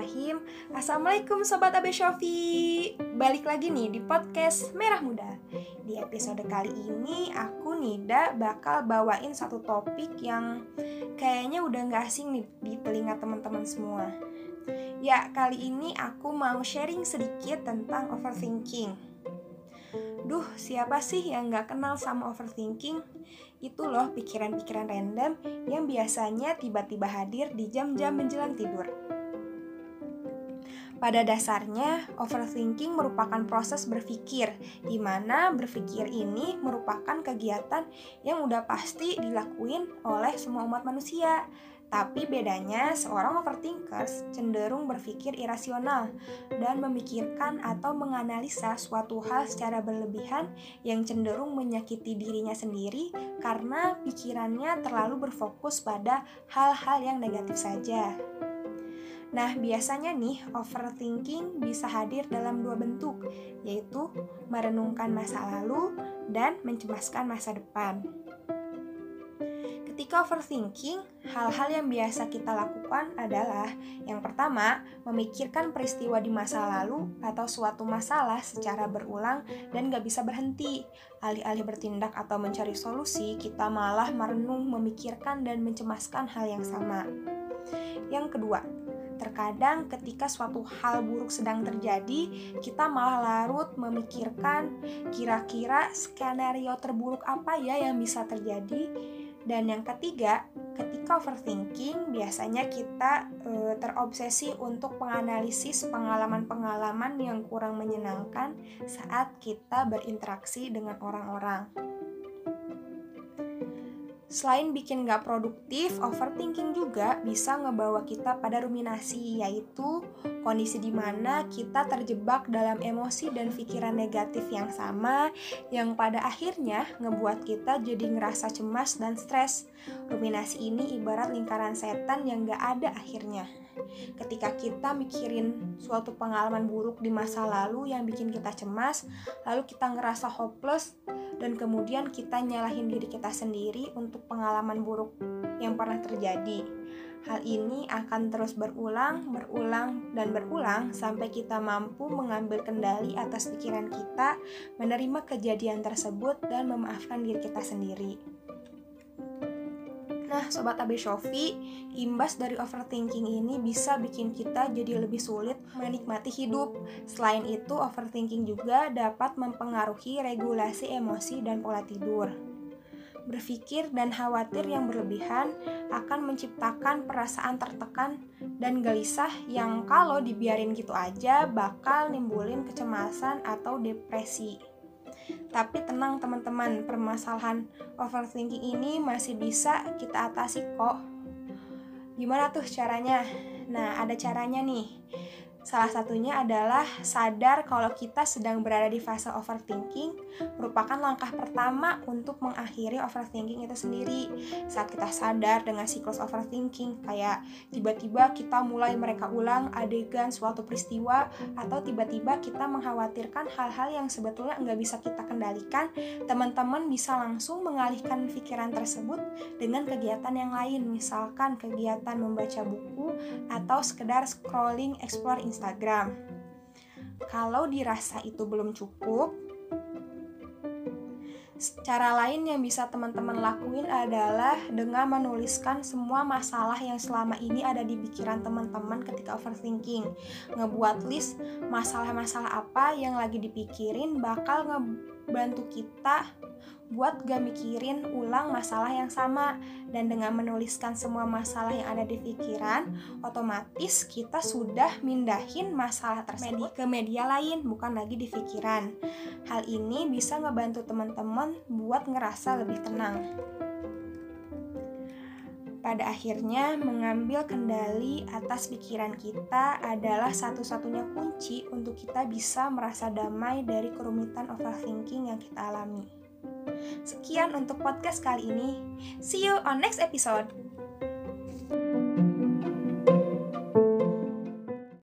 Bismillahirrahmanirrahim. Assalamualaikum Sobat Abe Shofi Balik lagi nih di podcast Merah Muda. Di episode kali ini aku Nida bakal bawain satu topik yang kayaknya udah gak asing nih di telinga teman-teman semua. Ya kali ini aku mau sharing sedikit tentang overthinking. Duh, siapa sih yang gak kenal sama overthinking? Itu loh pikiran-pikiran random yang biasanya tiba-tiba hadir di jam-jam menjelang tidur. Pada dasarnya, overthinking merupakan proses berpikir, di mana berpikir ini merupakan kegiatan yang udah pasti dilakuin oleh semua umat manusia. Tapi bedanya, seorang overthinkers cenderung berpikir irasional dan memikirkan atau menganalisa suatu hal secara berlebihan yang cenderung menyakiti dirinya sendiri karena pikirannya terlalu berfokus pada hal-hal yang negatif saja. Nah, biasanya nih overthinking bisa hadir dalam dua bentuk, yaitu merenungkan masa lalu dan mencemaskan masa depan. Ketika overthinking, hal-hal yang biasa kita lakukan adalah yang pertama, memikirkan peristiwa di masa lalu atau suatu masalah secara berulang dan gak bisa berhenti. Alih-alih bertindak atau mencari solusi, kita malah merenung, memikirkan, dan mencemaskan hal yang sama. Yang kedua, Terkadang ketika suatu hal buruk sedang terjadi, kita malah larut memikirkan kira-kira skenario terburuk apa ya yang bisa terjadi. Dan yang ketiga, ketika overthinking, biasanya kita e, terobsesi untuk menganalisis pengalaman-pengalaman yang kurang menyenangkan saat kita berinteraksi dengan orang-orang. Selain bikin gak produktif, overthinking juga bisa ngebawa kita pada ruminasi, yaitu kondisi di mana kita terjebak dalam emosi dan pikiran negatif yang sama, yang pada akhirnya ngebuat kita jadi ngerasa cemas dan stres. Ruminasi ini ibarat lingkaran setan yang gak ada akhirnya. Ketika kita mikirin suatu pengalaman buruk di masa lalu yang bikin kita cemas, lalu kita ngerasa hopeless, dan kemudian kita nyalahin diri kita sendiri untuk pengalaman buruk yang pernah terjadi. Hal ini akan terus berulang, berulang, dan berulang sampai kita mampu mengambil kendali atas pikiran kita, menerima kejadian tersebut, dan memaafkan diri kita sendiri. Nah, Sobat Abe Shofi, imbas dari overthinking ini bisa bikin kita jadi lebih sulit menikmati hidup. Selain itu, overthinking juga dapat mempengaruhi regulasi emosi dan pola tidur. Berpikir dan khawatir yang berlebihan akan menciptakan perasaan tertekan dan gelisah yang kalau dibiarin gitu aja bakal nimbulin kecemasan atau depresi. Tapi tenang teman-teman, permasalahan overthinking ini masih bisa kita atasi kok. Gimana tuh caranya? Nah, ada caranya nih. Salah satunya adalah sadar kalau kita sedang berada di fase overthinking merupakan langkah pertama untuk mengakhiri overthinking itu sendiri. Saat kita sadar dengan siklus overthinking, kayak tiba-tiba kita mulai mereka ulang adegan suatu peristiwa atau tiba-tiba kita mengkhawatirkan hal-hal yang sebetulnya nggak bisa kita kendalikan, teman-teman bisa langsung mengalihkan pikiran tersebut dengan kegiatan yang lain, misalkan kegiatan membaca buku atau sekedar scrolling explore Instagram. Kalau dirasa itu belum cukup, cara lain yang bisa teman-teman lakuin adalah dengan menuliskan semua masalah yang selama ini ada di pikiran teman-teman ketika overthinking. Ngebuat list masalah-masalah apa yang lagi dipikirin bakal ngebantu kita buat gak mikirin ulang masalah yang sama. Dan dengan menuliskan semua masalah yang ada di pikiran otomatis kita sudah mindahin masalah tersebut ke media lain bukan lagi di pikiran. Hal ini bisa ngebantu teman-teman buat ngerasa lebih tenang. Pada akhirnya mengambil kendali atas pikiran kita adalah satu-satunya kunci untuk kita bisa merasa damai dari kerumitan overthinking yang kita alami. Sekian untuk podcast kali ini. See you on next episode.